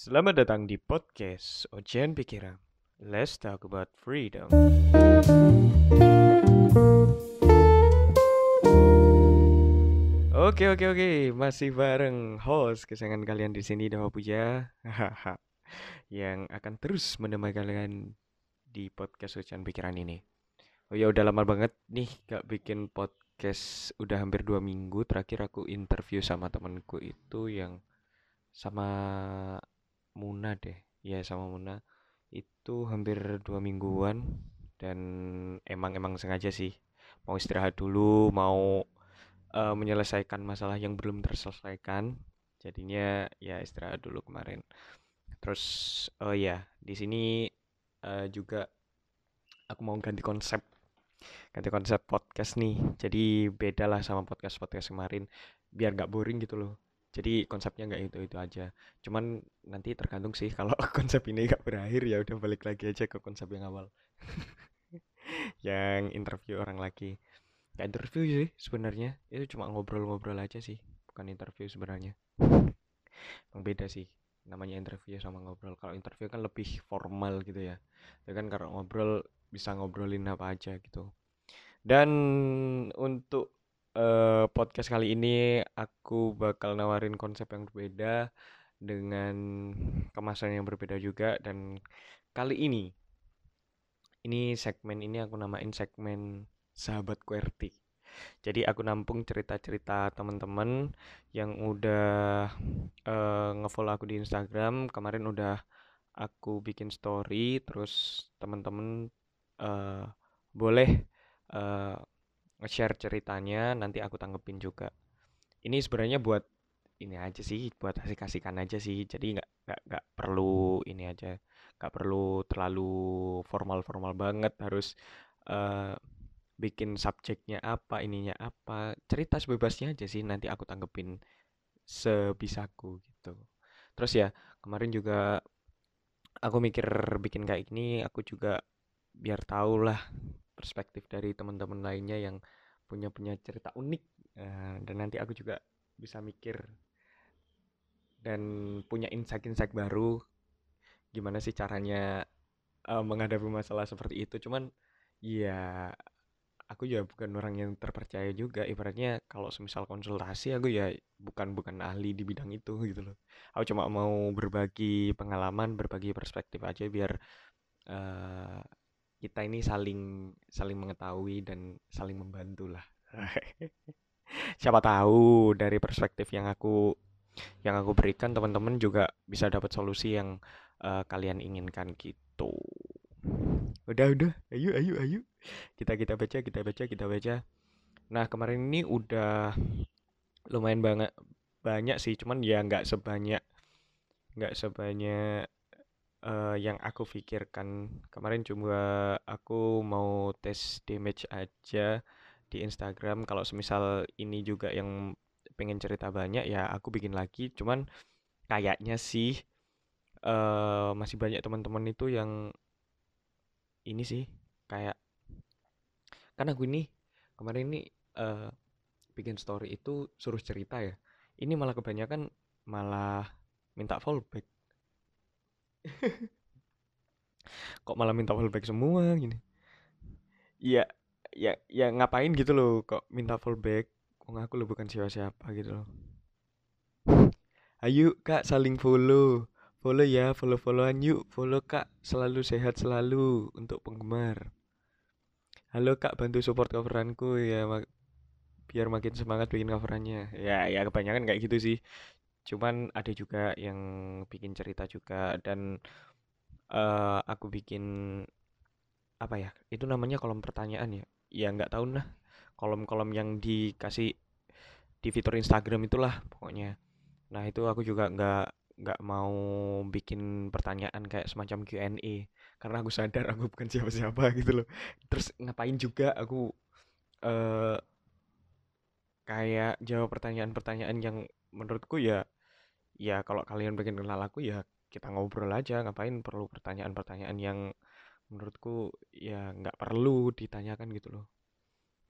Selamat datang di podcast Ocean Pikiran. Let's talk about freedom. Oke oke oke, masih bareng host kesayangan kalian di sini Dawa Puja. Yang akan terus menemani kalian di podcast Ocean Pikiran ini. Oh ya udah lama banget nih gak bikin podcast udah hampir dua minggu terakhir aku interview sama temanku itu yang sama Muna deh. Ya sama Muna. Itu hampir dua mingguan dan emang emang sengaja sih. Mau istirahat dulu mau uh, menyelesaikan masalah yang belum terselesaikan. Jadinya ya istirahat dulu kemarin. Terus oh ya di sini uh, juga aku mau ganti konsep. Ganti konsep podcast nih. Jadi beda lah sama podcast podcast kemarin. Biar gak boring gitu loh jadi konsepnya nggak itu itu aja. Cuman nanti tergantung sih kalau konsep ini gak berakhir ya udah balik lagi aja ke konsep yang awal. Yang interview orang lagi. Gak interview sih sebenarnya. Itu cuma ngobrol-ngobrol aja sih bukan interview sebenarnya. Emang beda sih namanya interview sama ngobrol. Kalau interview kan lebih formal gitu ya. Ya kan kalau ngobrol bisa ngobrolin apa aja gitu. Dan untuk uh, podcast kali ini aku bakal nawarin konsep yang berbeda dengan kemasan yang berbeda juga dan kali ini ini segmen ini aku namain segmen sahabat QWERTY. Jadi aku nampung cerita-cerita teman-teman yang udah uh, ngefollow aku di Instagram. Kemarin udah aku bikin story, terus teman-teman uh, boleh uh, nge-share ceritanya, nanti aku tanggepin juga. Ini sebenarnya buat ini aja sih, buat kasih-kasihkan aja sih. Jadi nggak nggak nggak perlu ini aja, nggak perlu terlalu formal-formal banget harus uh, bikin subjeknya apa, ininya apa. Cerita sebebasnya aja sih, nanti aku tanggepin sebisaku gitu. Terus ya kemarin juga aku mikir bikin kayak gini, aku juga biar tahu lah perspektif dari teman-teman lainnya yang punya punya cerita unik uh, dan nanti aku juga bisa mikir dan punya insight-insight baru gimana sih caranya uh, menghadapi masalah seperti itu. Cuman ya aku ya bukan orang yang terpercaya juga. Ibaratnya kalau semisal konsultasi aku ya bukan bukan ahli di bidang itu gitu loh. Aku cuma mau berbagi pengalaman berbagi perspektif aja biar uh, kita ini saling saling mengetahui dan saling membantu lah. Siapa tahu dari perspektif yang aku yang aku berikan teman-teman juga bisa dapat solusi yang uh, kalian inginkan gitu. Udah udah, ayo ayo ayo. Kita kita baca, kita baca, kita baca. Nah, kemarin ini udah lumayan banget banyak sih, cuman ya nggak sebanyak nggak sebanyak uh, yang aku pikirkan. Kemarin cuma aku mau tes damage aja di Instagram. Kalau semisal ini juga yang pengen cerita banyak ya aku bikin lagi. Cuman kayaknya sih uh, masih banyak teman-teman itu yang ini sih kayak kan aku ini kemarin ini uh, bikin story itu suruh cerita ya. Ini malah kebanyakan malah minta fallback kok malah minta fallback semua gini? Ya ya ya ngapain gitu loh kok minta fallback? Kok aku lo bukan siapa-siapa gitu loh. Ayo kak saling follow. Follow ya follow followan yuk. Follow kak selalu sehat selalu untuk penggemar. Halo kak bantu support coveranku ya mak biar makin semangat bikin coverannya. Ya ya kebanyakan kayak gitu sih cuman ada juga yang bikin cerita juga dan uh, aku bikin apa ya itu namanya kolom pertanyaan ya. Ya nggak tahu nah kolom-kolom yang dikasih di fitur Instagram itulah pokoknya. Nah itu aku juga nggak nggak mau bikin pertanyaan kayak semacam Q&A karena aku sadar aku bukan siapa-siapa gitu loh. Terus ngapain juga aku uh, kayak jawab pertanyaan-pertanyaan yang menurutku ya ya kalau kalian pengen kenal aku ya kita ngobrol aja ngapain perlu pertanyaan-pertanyaan yang menurutku ya nggak perlu ditanyakan gitu loh.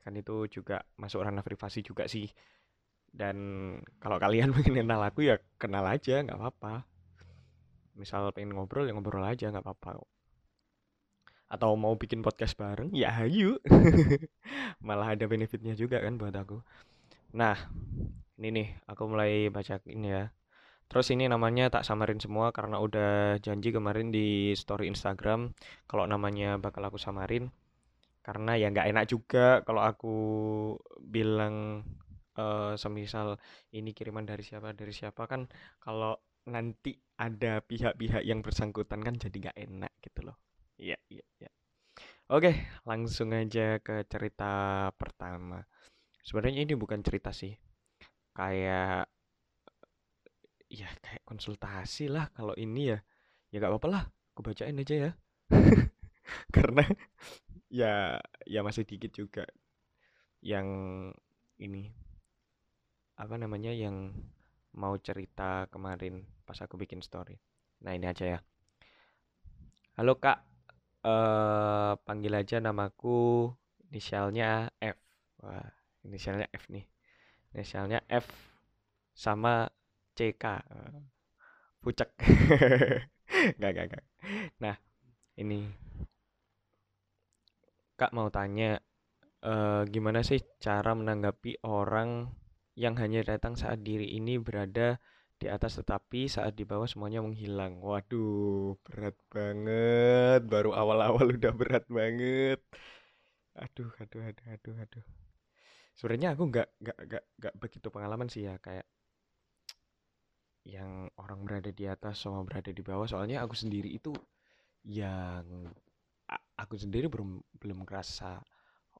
Kan itu juga masuk ranah privasi juga sih. Dan kalau kalian pengen kenal aku ya kenal aja nggak apa-apa. Misal pengen ngobrol ya ngobrol aja nggak apa-apa atau mau bikin podcast bareng ya ayo. Malah ada benefitnya juga kan buat aku. Nah ini nih aku mulai baca ini ya terus ini namanya tak samarin semua karena udah janji kemarin di story Instagram kalau namanya bakal aku samarin. Karena ya nggak enak juga kalau aku bilang uh, semisal ini kiriman dari siapa dari siapa kan kalau nanti ada pihak-pihak yang bersangkutan kan jadi nggak enak gitu loh. Iya iya iya. Oke langsung aja ke cerita pertama. Sebenarnya ini bukan cerita sih. Kayak ya kayak konsultasi lah kalau ini ya. Ya nggak apa-apa lah aku bacain aja ya. Karena ya ya masih dikit juga yang ini apa namanya yang mau cerita kemarin pas aku bikin story. Nah ini aja ya. Halo kak. Eh panggil aja namaku inisialnya F. Wah inisialnya F nih. Inisialnya F sama CK pucek nggak nggak nggak nah ini kak mau tanya uh, gimana sih cara menanggapi orang yang hanya datang saat diri ini berada di atas tetapi saat di bawah semuanya menghilang. Waduh, berat banget. Baru awal-awal udah berat banget. Aduh, aduh, aduh, aduh, aduh. Sebenarnya aku nggak nggak nggak nggak begitu pengalaman sih ya kayak yang orang berada di atas sama berada di bawah. Soalnya aku sendiri itu yang aku sendiri belum belum ngerasa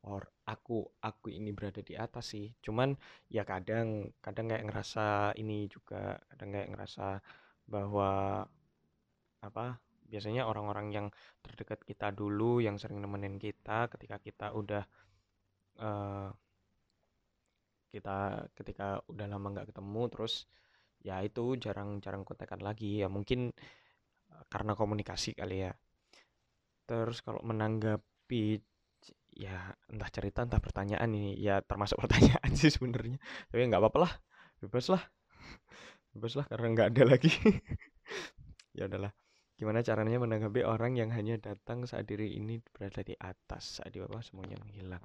or aku aku ini berada di atas sih cuman ya kadang kadang kayak ngerasa ini juga kadang kayak ngerasa bahwa apa biasanya orang-orang yang terdekat kita dulu yang sering nemenin kita ketika kita udah uh, kita ketika udah lama nggak ketemu terus ya itu jarang-jarang kontekan lagi. Ya mungkin uh, karena komunikasi kali ya. Terus kalau menanggapi ya entah cerita entah pertanyaan ini ya termasuk pertanyaan sih sebenarnya. Tapi nggak apa-apa lah. Bebas lah. Bebas lah karena nggak ada lagi. Ya udahlah. Gimana caranya menanggapi orang yang hanya datang saat diri ini berada di atas saat di bawah semuanya menghilang?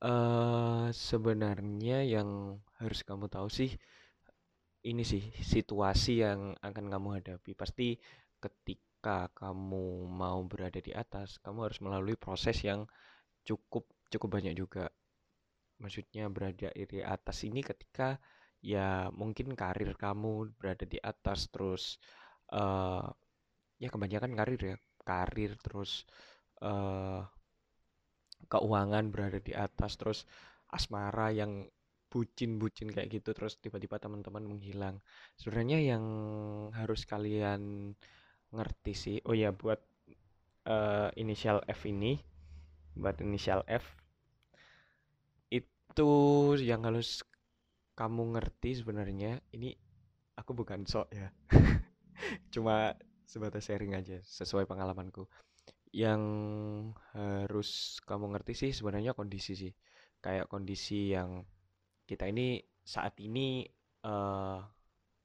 Uh, sebenarnya yang harus kamu tahu sih ini sih situasi yang akan kamu hadapi. Pasti ketika kamu mau berada di atas kamu harus melalui proses yang cukup cukup banyak juga. Maksudnya berada di atas ini ketika ya mungkin karir kamu berada di atas terus uh, ya kebanyakan karir ya karir terus uh, keuangan berada di atas terus asmara yang bucin-bucin kayak gitu terus tiba-tiba teman-teman menghilang. Sebenarnya yang harus kalian ngerti sih oh ya buat uh, inisial F ini buat inisial F itu yang harus kamu ngerti sebenarnya ini aku bukan sok ya. Cuma sebatas sharing aja sesuai pengalamanku. Yang harus kamu ngerti sih sebenarnya kondisi sih kayak kondisi yang kita ini saat ini uh,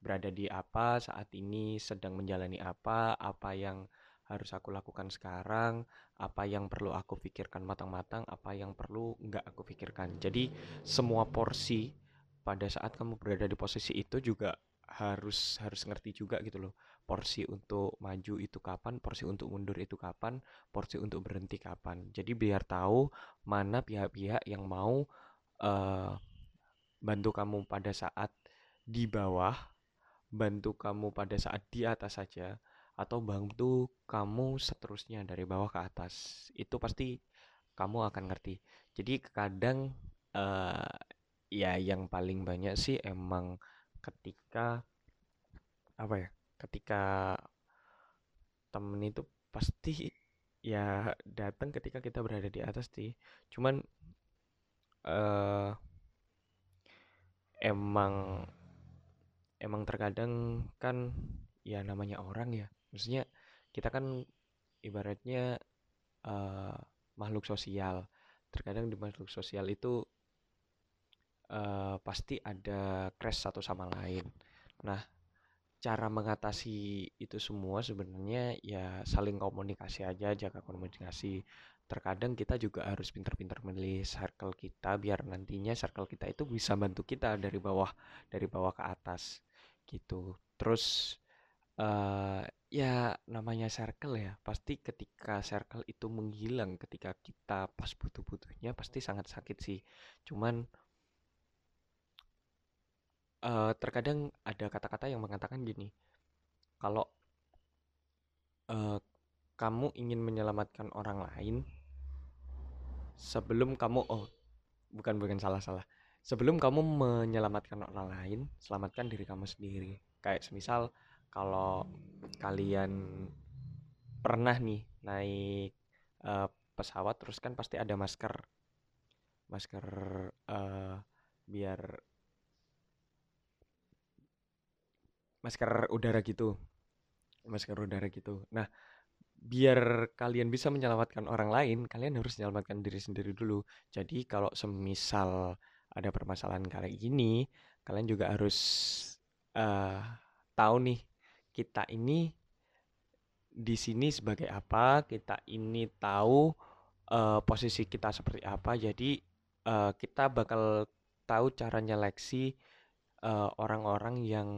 berada di apa saat ini sedang menjalani apa apa yang harus aku lakukan sekarang, apa yang perlu aku pikirkan matang-matang, apa yang perlu nggak aku pikirkan. Jadi semua porsi pada saat kamu berada di posisi itu juga harus harus ngerti juga gitu loh. Porsi untuk maju itu kapan, porsi untuk mundur itu kapan, porsi untuk berhenti kapan. Jadi biar tahu mana pihak-pihak yang mau uh, bantu kamu pada saat di bawah, bantu kamu pada saat di atas saja atau bantu kamu seterusnya dari bawah ke atas. Itu pasti kamu akan ngerti. Jadi kadang uh, ya yang paling banyak sih emang ketika apa ya ketika temen itu pasti ya datang ketika kita berada di atas sih. Cuman uh, emang emang terkadang kan ya namanya orang ya. Maksudnya kita kan ibaratnya uh, makhluk sosial. Terkadang di makhluk sosial itu uh, pasti ada crash satu sama lain. Nah cara mengatasi itu semua sebenarnya ya saling komunikasi aja, jaga komunikasi. Terkadang kita juga harus pintar-pintar memilih circle kita biar nantinya circle kita itu bisa bantu kita dari bawah dari bawah ke atas gitu. Terus uh, ya namanya circle ya, pasti ketika circle itu menghilang ketika kita pas butuh-butuhnya pasti sangat sakit sih. Cuman uh, terkadang ada kata-kata yang mengatakan gini, kalau uh, kamu ingin menyelamatkan orang lain sebelum kamu oh bukan bukan salah salah. Sebelum kamu menyelamatkan orang lain selamatkan diri kamu sendiri. Kayak semisal kalau kalian pernah nih naik uh, pesawat terus kan pasti ada masker. Masker uh, biar masker udara gitu. Masker udara gitu. Nah biar kalian bisa menyelamatkan orang lain kalian harus menyelamatkan diri sendiri dulu. Jadi kalau semisal ada permasalahan kayak gini kalian juga harus uh, tahu nih kita ini di sini sebagai apa kita ini tahu uh, posisi kita seperti apa. Jadi uh, kita bakal tahu cara nyeleksi orang-orang uh, orang -orang yang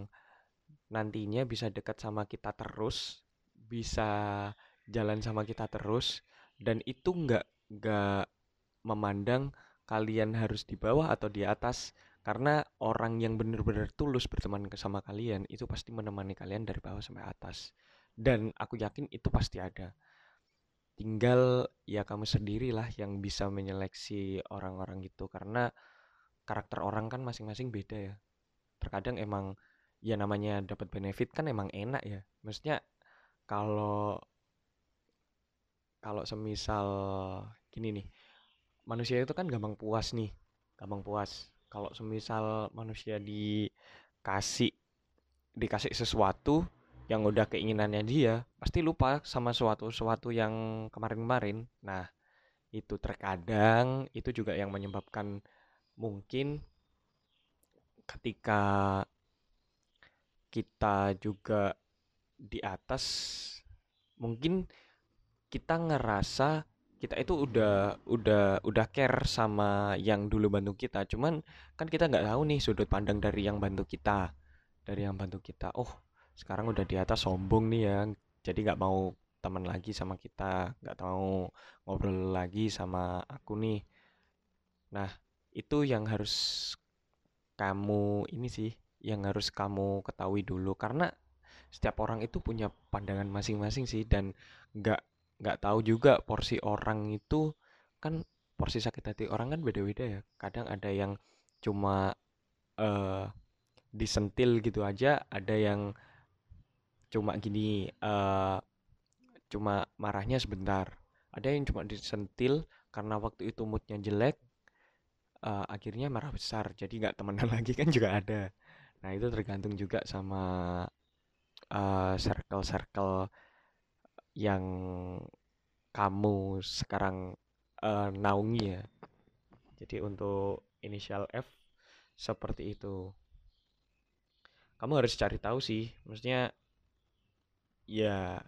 nantinya bisa dekat sama kita terus, bisa jalan sama kita terus, dan itu nggak nggak memandang kalian harus di bawah atau di atas, karena orang yang benar-benar tulus berteman sama kalian itu pasti menemani kalian dari bawah sampai atas. Dan aku yakin itu pasti ada. Tinggal ya kamu sendirilah yang bisa menyeleksi orang-orang itu karena karakter orang kan masing-masing beda ya. Terkadang emang ya namanya dapat benefit kan emang enak ya maksudnya kalau kalau semisal gini nih manusia itu kan gampang puas nih gampang puas. Kalau semisal manusia dikasih dikasih sesuatu yang udah keinginannya dia pasti lupa sama suatu-suatu yang kemarin-kemarin. Nah itu terkadang itu juga yang menyebabkan mungkin ketika kita juga di atas mungkin kita ngerasa kita itu udah udah udah care sama yang dulu bantu kita. Cuman kan kita nggak tahu nih sudut pandang dari yang bantu kita dari yang bantu kita. Oh sekarang udah di atas sombong nih ya jadi nggak mau teman lagi sama kita nggak mau ngobrol lagi sama aku nih. Nah itu yang harus kamu ini sih yang harus kamu ketahui dulu. Karena setiap orang itu punya pandangan masing-masing sih dan nggak nggak tahu juga porsi orang itu kan porsi sakit hati orang kan beda-beda ya. Kadang ada yang cuma uh, disentil gitu aja ada yang cuma gini uh, cuma marahnya sebentar. Ada yang cuma disentil karena waktu itu moodnya jelek uh, akhirnya marah besar. Jadi nggak temenan lagi kan juga ada. Nah, itu tergantung juga sama uh, circle-circle yang kamu sekarang uh, naungi ya. Jadi untuk inisial F seperti itu. Kamu harus cari tahu sih, maksudnya ya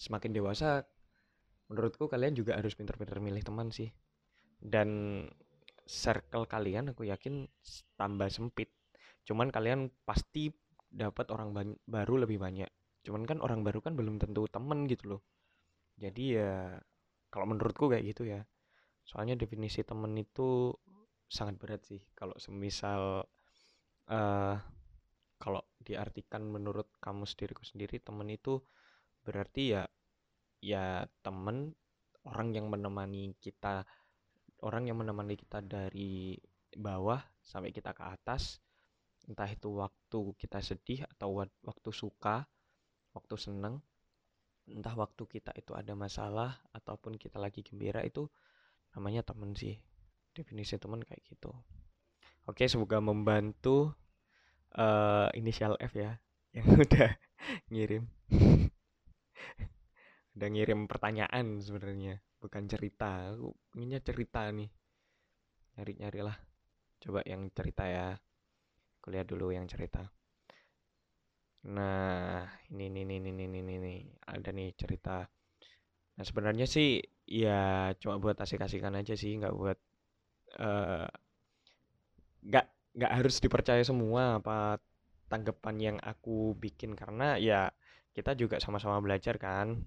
semakin dewasa menurutku kalian juga harus pintar-pintar milih teman sih. Dan circle kalian aku yakin tambah sempit cuman kalian pasti dapat orang baru lebih banyak cuman kan orang baru kan belum tentu temen gitu loh. Jadi ya kalau menurutku kayak gitu ya. Soalnya definisi temen itu sangat berat sih. Kalau semisal uh, kalau diartikan menurut kamu sendiriku sendiri temen itu berarti ya ya temen orang yang menemani kita orang yang menemani kita dari bawah sampai kita ke atas. Entah itu waktu kita sedih atau waktu suka waktu seneng entah waktu kita itu ada masalah ataupun kita lagi gembira itu namanya temen sih. Definisi temen kayak gitu. Oke semoga membantu uh, inisial F ya yang udah ngirim. Udah ngirim pertanyaan sebenarnya bukan cerita. Aku inginnya cerita nih. Nyari nyari lah. Coba yang cerita ya. Kuliah dulu yang cerita Nah, ini nih nih nih nih nih. ada nih cerita. Nah, sebenarnya sih ya cuma buat asik-asikan aja sih, nggak buat eh, nggak nggak harus dipercaya semua apa tanggapan yang aku bikin karena ya kita juga sama-sama belajar kan.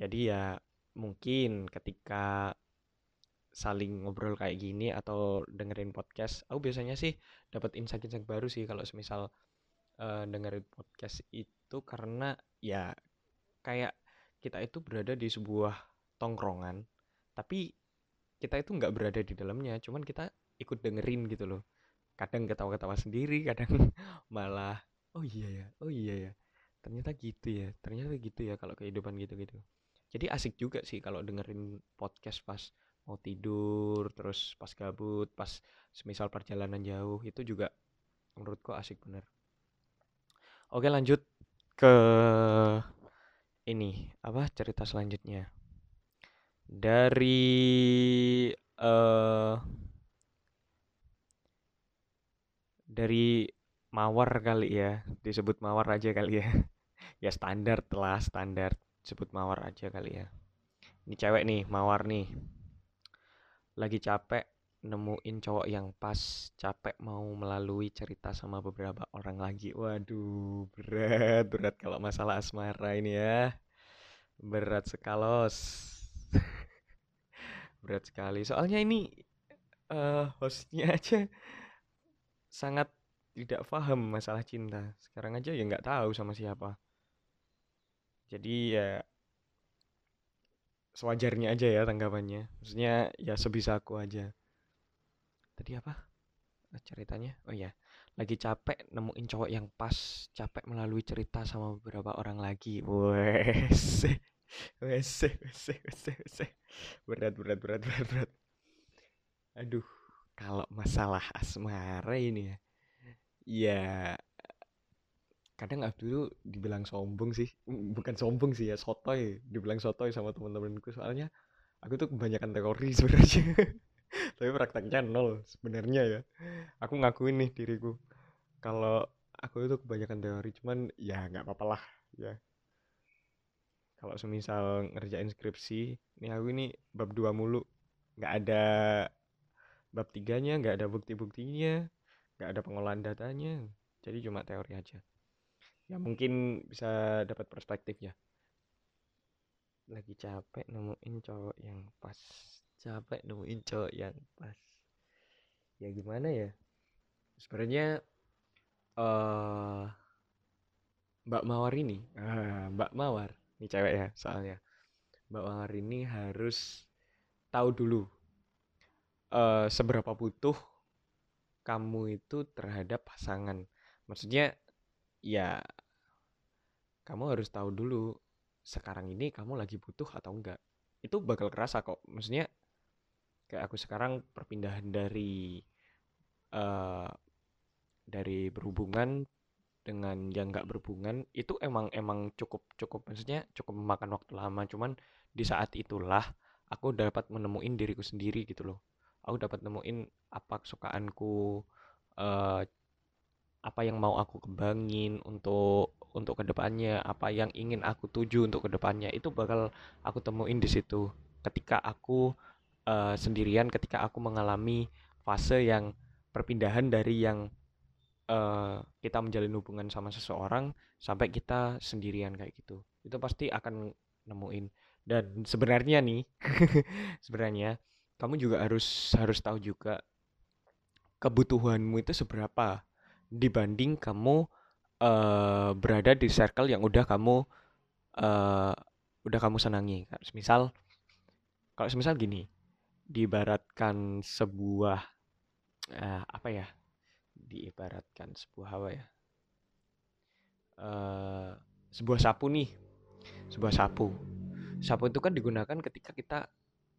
Jadi ya mungkin ketika saling ngobrol kayak gini atau dengerin podcast, aku biasanya sih dapat insight-insight baru sih kalau semisal eh, dengerin podcast itu karena ya kayak kita itu berada di sebuah tongkrongan, tapi kita itu nggak berada di dalamnya, cuman kita ikut dengerin gitu loh. Kadang ketawa-ketawa sendiri, kadang malah oh iya ya, oh iya ya. Ternyata gitu ya, ternyata gitu ya kalau kehidupan gitu-gitu. Jadi asik juga sih kalau dengerin podcast pas mau tidur, terus pas gabut, pas semisal perjalanan jauh, itu juga menurutku asik bener. Oke lanjut ke ini, apa cerita selanjutnya. Dari eh dari Mawar kali ya, disebut Mawar aja kali ya. Ya standar telah standar, sebut Mawar aja kali ya. Ini cewek nih, Mawar nih. Lagi capek nemuin cowok yang pas, capek mau melalui cerita sama beberapa orang lagi. Waduh, berat, berat kalau masalah asmara ini ya. Berat sekalos. Berat sekali. Soalnya ini eh hostnya aja sangat tidak paham masalah cinta. Sekarang aja ya nggak tahu sama siapa. Jadi ya sewajarnya aja ya tanggapannya. Maksudnya ya sebisa aku aja. Tadi apa? Ceritanya? Oh iya, lagi capek nemuin cowok yang pas, capek melalui cerita sama beberapa orang lagi. Wes, wes, wes, wes, wes. Berat, berat, berat, berat, berat. Aduh, kalau masalah asmara ini ya, ya kadang aku dulu dibilang sombong sih. Bukan sombong sih ya sotoy. Dibilang sotoy sama teman-temanku soalnya aku tuh kebanyakan teori sebenarnya tapi prakteknya nol sebenarnya ya. Aku ngakuin nih diriku. Kalau aku itu kebanyakan teori cuman ya nggak apa-apa lah ya. Kalau semisal ngerjain skripsi nih aku ini bab dua mulu. Nggak ada bab tiganya nggak ada bukti-buktinya nggak ada pengolahan datanya. Jadi cuma teori aja. Ya mungkin bisa dapat perspektif ya lagi capek nemuin cowok yang pas capek nemuin cowok yang pas. Ya gimana ya? Sebenarnya eh Mbak Mawar ini ah, Mbak Mawar ini cewek ya soalnya. Mbak Mawar ini harus tahu dulu eh seberapa butuh kamu itu terhadap pasangan. Maksudnya ya kamu harus tahu dulu sekarang ini kamu lagi butuh atau enggak. Itu bakal kerasa kok. Maksudnya kayak aku sekarang perpindahan dari eh dari berhubungan dengan yang nggak berhubungan itu emang emang cukup cukup maksudnya cukup memakan waktu lama. Cuman di saat itulah aku dapat menemuin diriku sendiri gitu loh. Aku dapat nemuin apa kesukaanku eh, apa yang mau aku kembangin untuk untuk ke depannya apa yang ingin aku tuju untuk ke depannya. Itu bakal aku temuin di situ. Ketika aku eh, sendirian ketika aku mengalami fase yang perpindahan dari yang eh, kita menjalin hubungan sama seseorang sampai kita sendirian kayak gitu itu pasti akan nemuin dan sebenarnya nih sebenarnya kamu juga harus harus tahu juga kebutuhanmu itu seberapa dibanding kamu eh, berada di circle yang udah kamu eh, udah kamu senangi. Misal kalau semisal gini, diibaratkan sebuah eh, apa ya? Diibaratkan sebuah apa ya? Eh, sebuah sapu nih, sebuah sapu. Sapu itu kan digunakan ketika kita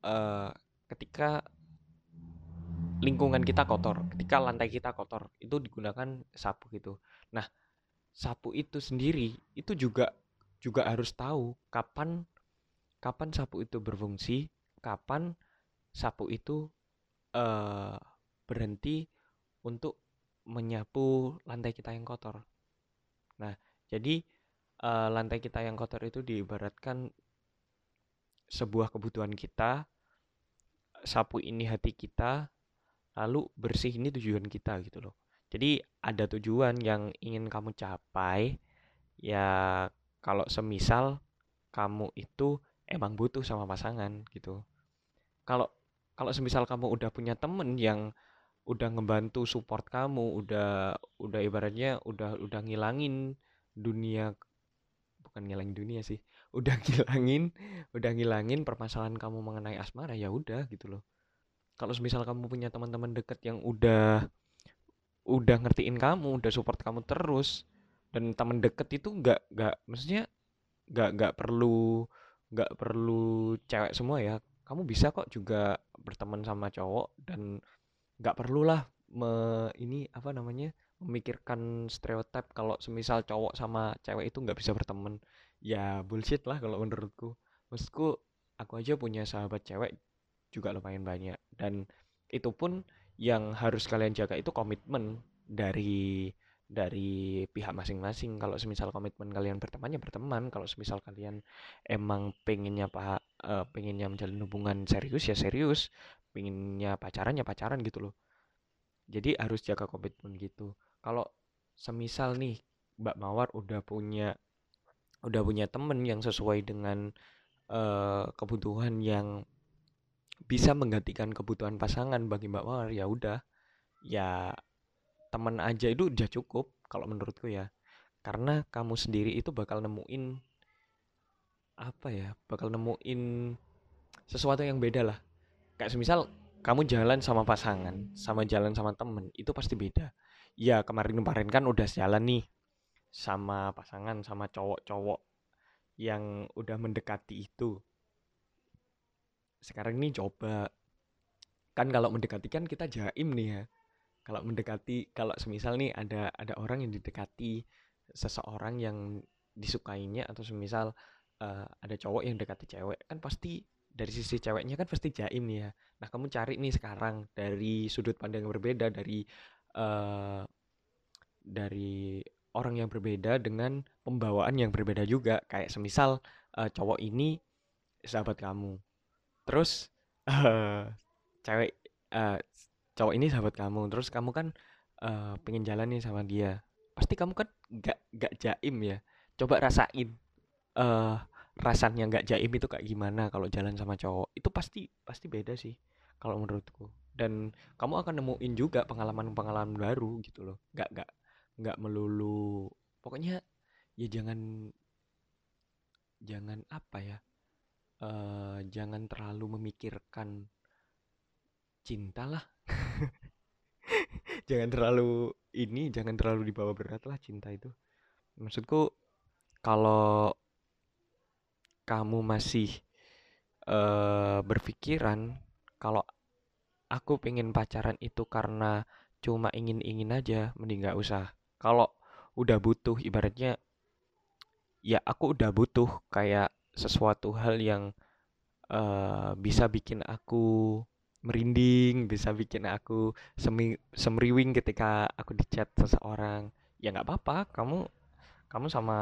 eh, ketika lingkungan kita kotor, ketika lantai kita kotor, itu digunakan sapu gitu. Nah, sapu itu sendiri itu juga juga harus tahu kapan kapan sapu itu berfungsi, kapan sapu itu eh, berhenti untuk menyapu lantai kita yang kotor. Nah, jadi uh, lantai kita yang kotor itu diibaratkan sebuah kebutuhan kita sapu ini hati kita lalu bersih ini tujuan kita gitu loh jadi ada tujuan yang ingin kamu capai ya kalau semisal kamu itu emang butuh sama pasangan gitu kalau kalau semisal kamu udah punya temen yang udah ngebantu support kamu udah udah ibaratnya udah udah ngilangin dunia bukan ngilangin dunia sih udah ngilangin udah ngilangin permasalahan kamu mengenai asmara ya udah gitu loh. Kalau semisal kamu punya teman-teman deket yang udah udah ngertiin kamu udah support kamu terus dan teman deket itu nggak nggak maksudnya nggak nggak perlu nggak perlu cewek semua ya kamu bisa kok juga berteman sama cowok dan nggak perlulah me ini apa namanya memikirkan stereotip kalau semisal cowok sama cewek itu nggak bisa berteman. Ya bullshit lah kalau menurutku. Maksudku aku aja punya sahabat cewek juga lumayan banyak. Dan itu pun yang harus kalian jaga itu komitmen dari dari pihak masing-masing. Kalau semisal komitmen kalian berteman ya berteman. Kalau semisal kalian emang pengennya pak uh, pengennya menjalin hubungan serius ya serius. Pengennya pacaran ya pacaran gitu loh. Jadi harus jaga komitmen gitu. Kalau semisal nih Mbak Mawar udah punya udah punya temen yang sesuai dengan uh, kebutuhan yang bisa menggantikan kebutuhan pasangan bagi Mbak Mawar ya udah. Ya teman aja itu udah cukup kalau menurutku ya. Karena kamu sendiri itu bakal nemuin apa ya bakal nemuin sesuatu yang beda lah. Kayak semisal kamu jalan sama pasangan sama jalan sama temen itu pasti beda. Ya kemarin-kemarin kan udah jalan nih sama pasangan sama cowok-cowok yang udah mendekati itu. Sekarang ini coba. Kan kalau mendekati kan kita jaim nih ya. Kalau mendekati kalau semisal nih ada ada orang yang didekati seseorang yang disukainya atau semisal uh, ada cowok yang dekati cewek kan pasti dari sisi ceweknya kan pasti jaim nih ya. Nah kamu cari nih sekarang dari sudut pandang yang berbeda dari uh, dari orang yang berbeda dengan pembawaan yang berbeda juga. Kayak semisal uh, cowok ini sahabat kamu. Terus uh, cewek uh, cowok ini sahabat kamu. Terus kamu kan uh, pengen jalan nih sama dia. Pasti kamu kan gak gak jaim ya. Coba rasain uh, rasanya nggak jaim itu kayak gimana kalau jalan sama cowok itu pasti pasti beda sih kalau menurutku. Dan kamu akan nemuin juga pengalaman-pengalaman baru gitu loh nggak nggak nggak melulu pokoknya ya jangan jangan apa ya uh, jangan terlalu memikirkan cinta lah. Jangan terlalu ini jangan terlalu dibawa berat lah cinta itu. Maksudku kalau kamu masih uh, berpikiran kalau aku pengen pacaran itu karena cuma ingin-ingin aja mending gak usah. Kalau udah butuh ibaratnya ya aku udah butuh kayak sesuatu hal yang uh, bisa bikin aku merinding bisa bikin aku semi semriwing ketika aku dicat seseorang. Ya nggak apa-apa kamu kamu sama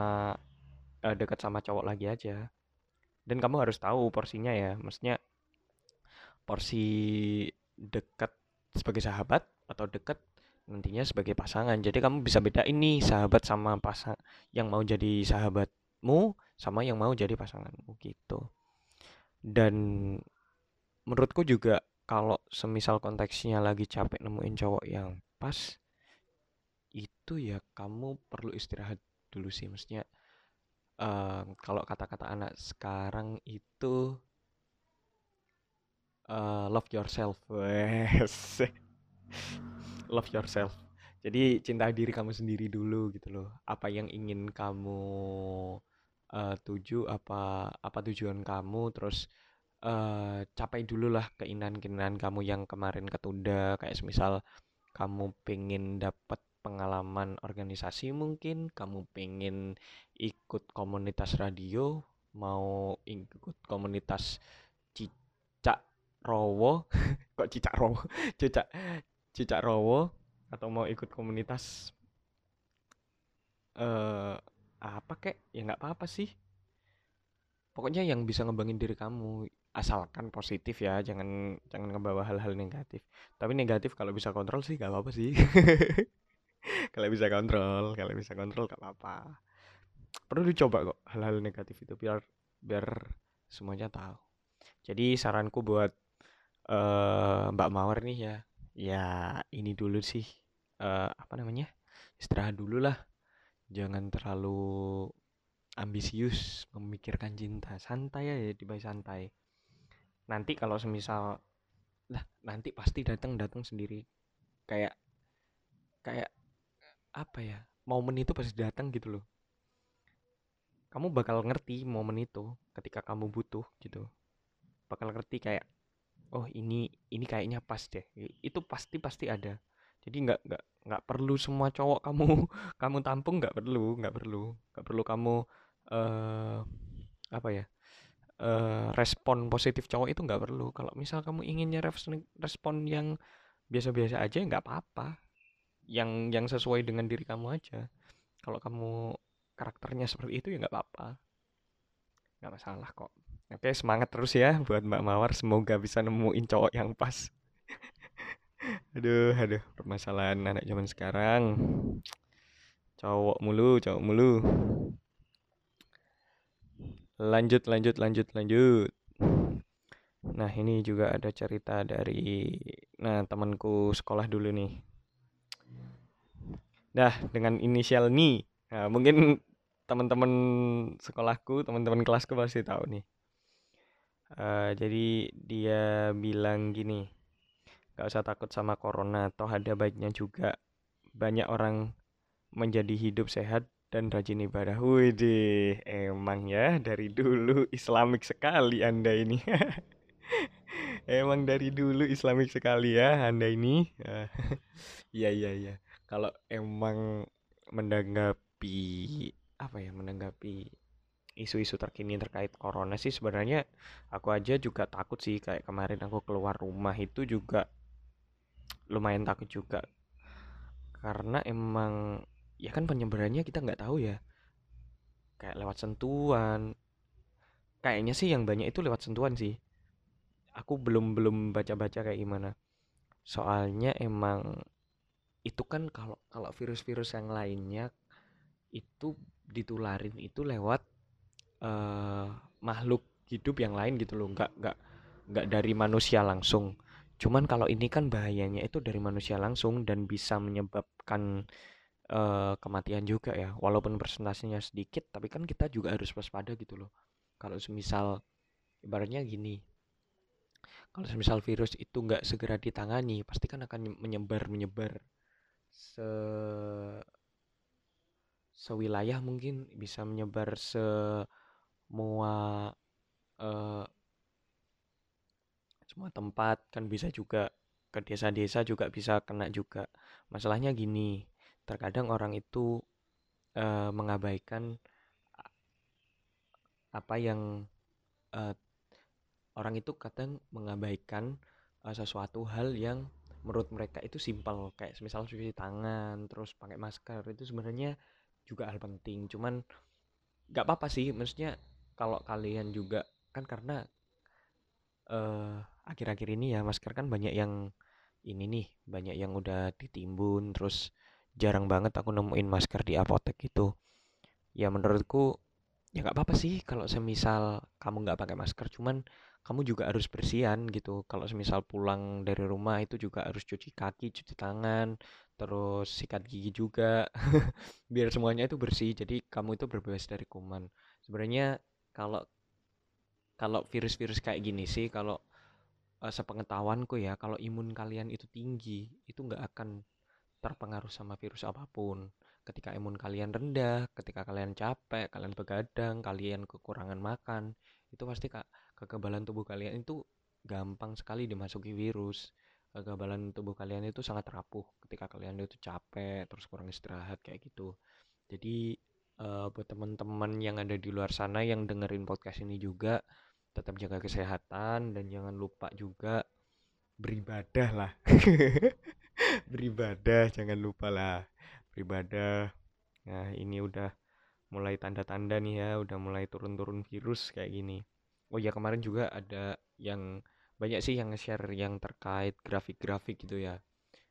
uh, dekat sama cowok lagi aja dan kamu harus tahu porsinya ya. Maksudnya porsi dekat sebagai sahabat atau dekat nantinya sebagai pasangan. Jadi kamu bisa beda ini sahabat sama pasang yang mau jadi sahabatmu sama yang mau jadi pasanganmu gitu. Dan menurutku juga kalau semisal konteksnya lagi capek nemuin cowok yang pas itu ya kamu perlu istirahat dulu sih. Maksudnya uh, kalau kata-kata anak sekarang itu uh, love yourself. Love yourself. Jadi cinta diri kamu sendiri dulu gitu loh. Apa yang ingin kamu uh, tuju apa apa tujuan kamu terus uh, capai dulu lah keinginan-keinginan kamu yang kemarin ketunda. Kayak semisal kamu pengen dapat pengalaman organisasi mungkin kamu pengen ikut komunitas radio mau ikut komunitas cicak rowo? Kok cicak rowo? Cicak cicak rowo? Atau mau ikut komunitas uh, apa kek? Ya nggak apa-apa sih. Pokoknya yang bisa ngembangin diri kamu asalkan positif ya jangan jangan ngebawa hal-hal negatif. Tapi negatif kalau bisa kontrol sih gak apa-apa sih kalau bisa kontrol kalau bisa kontrol gak apa-apa. Perlu dicoba kok hal-hal negatif itu biar biar semuanya tahu. Jadi saranku buat uh, Mbak Mawar nih ya ya ini dulu sih uh, apa namanya istirahat dulu lah. Jangan terlalu ambisius memikirkan cinta. Santai ya di santai. Nanti kalau semisal lah nanti pasti datang datang sendiri. Kayak kayak apa ya momen itu pasti datang gitu loh. Kamu bakal ngerti momen itu ketika kamu butuh gitu. Bakal ngerti kayak oh ini ini kayaknya pas deh. Itu pasti pasti ada. Jadi nggak nggak nggak perlu semua cowok kamu kamu tampung nggak perlu nggak perlu. Nggak perlu kamu uh, apa ya uh, respon positif cowok itu nggak perlu. Kalau misal kamu inginnya respon yang biasa-biasa aja nggak apa-apa yang yang sesuai dengan diri kamu aja. Kalau kamu karakternya seperti itu ya nggak apa-apa. Nggak masalah kok. Oke semangat terus ya buat Mbak Mawar. Semoga bisa nemuin cowok yang pas. Aduh aduh permasalahan anak zaman sekarang. Cowok mulu cowok mulu. Lanjut lanjut lanjut lanjut. Nah ini juga ada cerita dari nah temanku sekolah dulu nih dah dengan inisial ni nah, mungkin teman-teman sekolahku teman-teman kelasku pasti tahu nih uh, jadi dia bilang gini Gak usah takut sama corona, toh ada baiknya juga. Banyak orang menjadi hidup sehat dan rajin ibadah. Wih, emang ya dari dulu islamik sekali Anda ini. emang dari dulu islamik sekali ya Anda ini. Iya, iya, iya. Kalau emang menanggapi apa ya, menanggapi isu-isu terkini terkait corona sih sebenarnya aku aja juga takut sih. Kayak kemarin aku keluar rumah itu juga lumayan takut juga. Karena emang ya kan penyebarannya kita nggak tahu ya. Kayak lewat sentuhan. Kayaknya sih yang banyak itu lewat sentuhan sih. Aku belum belum baca-baca kayak gimana. Soalnya emang itu kan kalau kalau virus-virus yang lainnya itu ditularin itu lewat uh, makhluk hidup yang lain gitu loh nggak nggak nggak dari manusia langsung Cuman kalau ini kan bahayanya itu dari manusia langsung dan bisa menyebabkan uh, kematian juga ya. Walaupun persentasenya sedikit, tapi kan kita juga harus waspada gitu loh. Kalau semisal ibaratnya gini, kalau semisal virus itu nggak segera ditangani, pasti kan akan menyebar menyebar se sewilayah mungkin bisa menyebar semua uh, semua tempat kan bisa juga ke desa-desa juga bisa kena juga. Masalahnya gini terkadang orang itu e, mengabaikan apa yang e, orang itu kadang mengabaikan e, sesuatu hal yang menurut mereka itu simpel kayak misal cuci tangan terus pakai masker itu sebenarnya juga hal penting. Cuman nggak apa-apa sih maksudnya kalau kalian juga kan karena uh, akhir-akhir ini ya masker kan banyak yang ini nih banyak yang udah ditimbun terus jarang banget aku nemuin masker di apotek gitu ya menurutku ya nggak apa-apa sih kalau semisal kamu nggak pakai masker cuman kamu juga harus bersihan gitu. Kalau semisal pulang dari rumah itu juga harus cuci kaki cuci tangan terus sikat gigi juga biar semuanya itu bersih. Jadi kamu itu berbebas dari kuman. Sebenarnya kalau kalau virus-virus kayak gini sih kalau uh, sepengetahuanku ya kalau imun kalian itu tinggi itu nggak akan terpengaruh sama virus apa pun. Ketika imun kalian rendah ketika kalian capek kalian begadang kalian kekurangan makan itu pasti kak kekebalan tubuh kalian itu gampang sekali dimasuki virus. Kekebalan tubuh kalian itu sangat rapuh ketika kalian itu capek terus kurang istirahat kayak gitu. Jadi uh, buat teman-teman yang ada di luar sana yang dengerin podcast ini juga tetap jaga kesehatan dan jangan lupa juga beribadah lah. Beribadah jangan lupa lah. Beribadah. Nah ini udah mulai tanda-tanda nih ya udah mulai turun-turun virus kayak gini oh ya kemarin juga ada yang banyak sih yang nge-share yang terkait grafik-grafik gitu ya.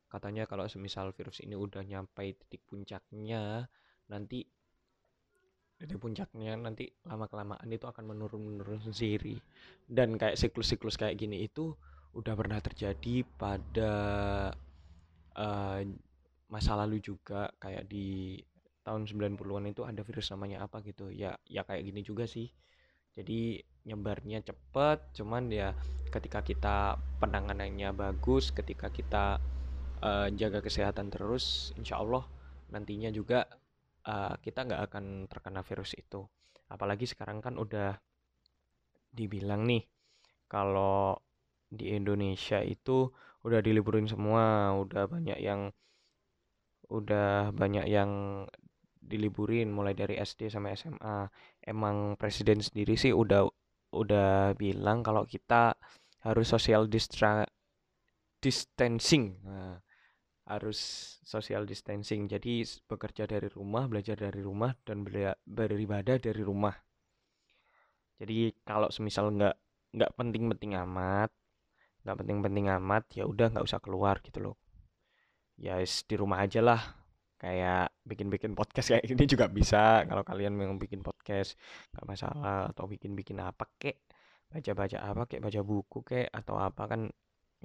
Katanya kalau semisal virus ini udah nyampe titik puncaknya nanti titik puncaknya nanti lama kelamaan itu akan menurun menurun sendiri. Dan kayak siklus-siklus kayak gini itu udah pernah terjadi pada uh, masa lalu juga. Kayak di tahun 90-an itu ada virus namanya apa gitu. Ya ya kayak gini juga sih. Jadi nyebarnya cepet cuman ya ketika kita penanganannya bagus ketika kita uh, jaga kesehatan terus insya Allah nantinya juga uh, kita nggak akan terkena virus itu apalagi sekarang kan udah dibilang nih kalau di Indonesia itu udah diliburin semua udah banyak yang udah banyak yang diliburin mulai dari SD sampai SMA. Emang presiden sendiri sih udah udah bilang kalau kita harus social distra distancing. Nah, harus social distancing. Jadi bekerja dari rumah, belajar dari rumah dan beribadah dari rumah. Jadi kalau semisal nggak nggak penting-penting amat, nggak penting-penting amat, ya udah nggak usah keluar gitu loh. Ya di rumah aja lah kayak bikin-bikin podcast kayak gini juga bisa. Kalau kalian memang bikin podcast nggak masalah. Atau bikin-bikin apa kek baca-baca apa kek baca buku kek atau apa kan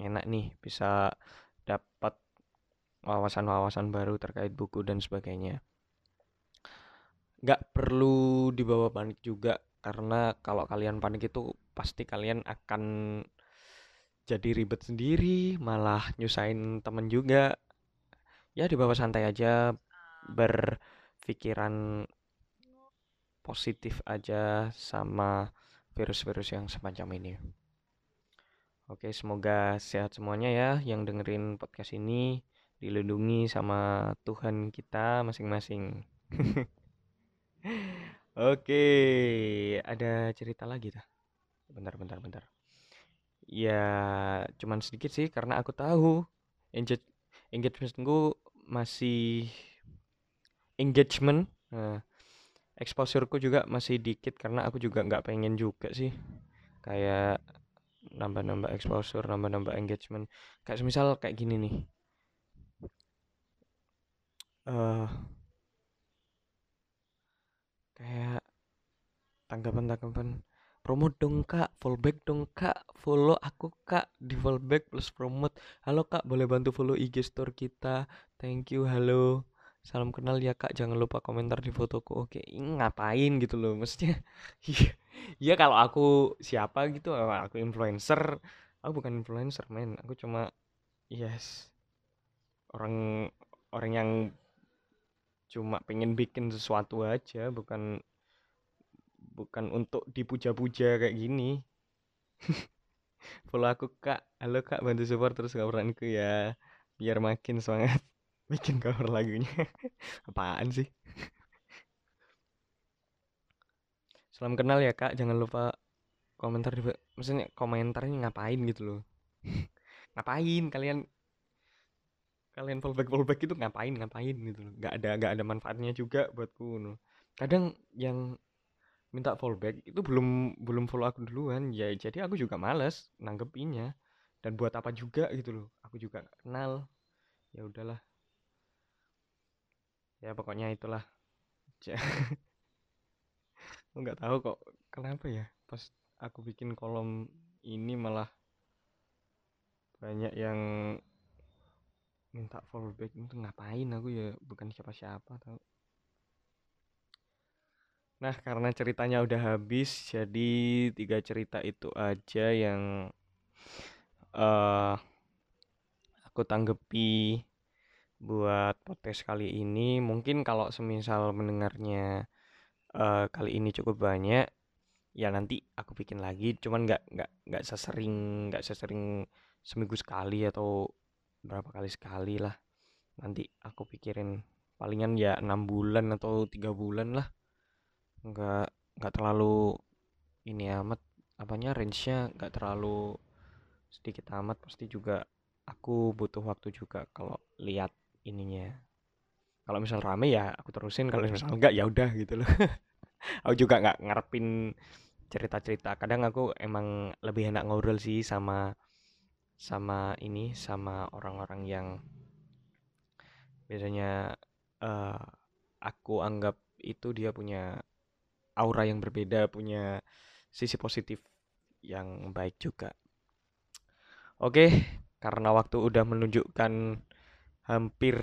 enak nih. Bisa dapat wawasan-wawasan baru terkait buku dan sebagainya. Nggak perlu dibawa panik juga karena kalau kalian panik itu pasti kalian akan jadi ribet sendiri malah nyusahin temen juga ya dibawa santai aja berpikiran positif aja sama virus-virus yang semacam ini. Oke semoga sehat semuanya ya yang dengerin podcast ini. Dilindungi sama Tuhan kita masing-masing. Oke ada cerita lagi dah bentar bentar bentar. Ya cuman sedikit sih karena aku tahu engagementku masih engagement. Nah, exposureku juga masih dikit karena aku juga nggak pengen juga sih. Kayak nambah-nambah exposure nambah-nambah engagement. Kayak misal kayak gini nih. Uh, kayak tanggapan-tanggapan promote dong kak. Fallback dong kak. Follow aku kak di fallback plus promote. Halo kak. Boleh bantu follow IG store kita. Thank you. Halo. Salam kenal ya kak. Jangan lupa komentar di fotoku. Oke ngapain gitu loh maksudnya? Iya ya kalau aku siapa gitu aku influencer. Aku bukan influencer men. Aku cuma yes orang orang yang cuma pengen bikin sesuatu aja bukan bukan untuk dipuja-puja kayak gini. Follow aku kak. Halo kak. Bantu support terus coveranku ya. Biar makin semangat bikin cover lagunya. Apaan sih? Salam kenal ya kak. Jangan lupa komentar di maksudnya komentarnya ngapain gitu loh. Ngapain kalian? Kalian fallback fallback itu ngapain? Ngapain gitu loh. Nggak ada nggak ada manfaatnya juga buatku no. kadang yang minta fallback itu belum belum follow aku duluan. Ya jadi aku juga males nanggepinnya. Dan buat apa juga gitu loh aku juga kenal. Ya udahlah. Ya pokoknya itulah. Nggak tahu kok kenapa ya pas aku bikin kolom ini malah banyak yang minta fallback. Itu ngapain aku ya? Bukan siapa-siapa tau Nah, karena ceritanya udah habis, jadi tiga cerita itu aja yang uh, aku tanggepi buat podcast kali ini. Mungkin kalau semisal mendengarnya uh, kali ini cukup banyak, ya nanti aku bikin lagi. Cuman nggak nggak nggak sesering nggak sesering seminggu sekali atau berapa kali sekali lah. Nanti aku pikirin palingan ya enam bulan atau tiga bulan lah nggak nggak terlalu ini amat apanya range-nya nggak terlalu sedikit amat. Pasti juga aku butuh waktu juga kalau lihat ininya. Kalau misal rame ya aku terusin kalau misal enggak ya udah gitu loh. Aku juga nggak ngarepin cerita-cerita. Kadang aku emang lebih enak ngobrol sih sama sama ini sama orang-orang yang biasanya uh, aku anggap itu dia punya aura yang berbeda punya sisi positif yang baik juga. Oke karena waktu udah menunjukkan hampir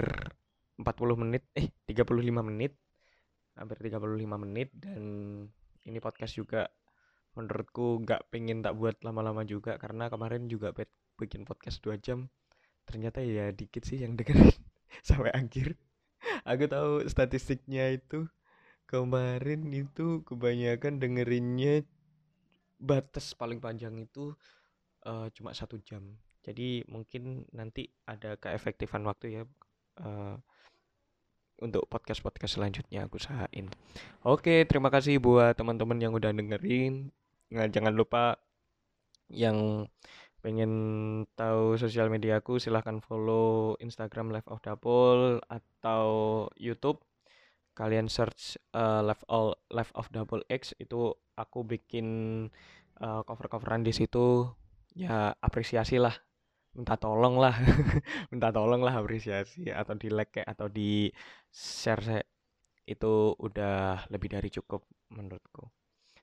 40 menit eh 35 menit hampir 35 menit dan ini podcast juga menurutku nggak pengen tak buat lama-lama juga karena kemarin juga bikin podcast dua jam. Ternyata ya dikit sih yang dengerin sampai akhir. Aku tahu statistiknya itu kemarin itu kebanyakan dengerinnya batas paling panjang itu uh, cuma satu jam jadi mungkin nanti ada keefektifan waktu ya uh, untuk podcast-podcast selanjutnya aku usahain. Oke, terima kasih buat teman-teman yang udah dengerin. Nah, jangan lupa yang pengen tahu sosial media aku silahkan follow Instagram Live of Double atau YouTube kalian search uh, Live all Live of Double X itu aku bikin uh, cover-coveran di situ. Ya apresiasi lah. Minta tolong lah. Minta tolong lah apresiasi atau di like atau di share itu udah lebih dari cukup menurutku.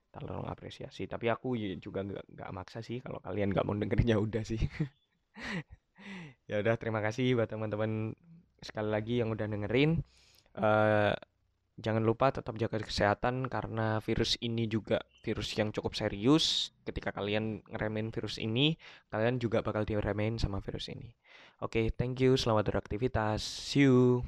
Tolong apresiasi. Tapi aku juga nggak nggak maksa sih kalau kalian nggak mau dengerin ya udah sih. Ya udah terima kasih buat teman-teman sekali lagi yang udah dengerin. Uh, jangan lupa tetap jaga kesehatan karena virus ini juga virus yang cukup serius. Ketika kalian ngeremen virus ini kalian juga bakal diremehin sama virus ini. Oke okay, thank you. Selamat beraktivitas. See you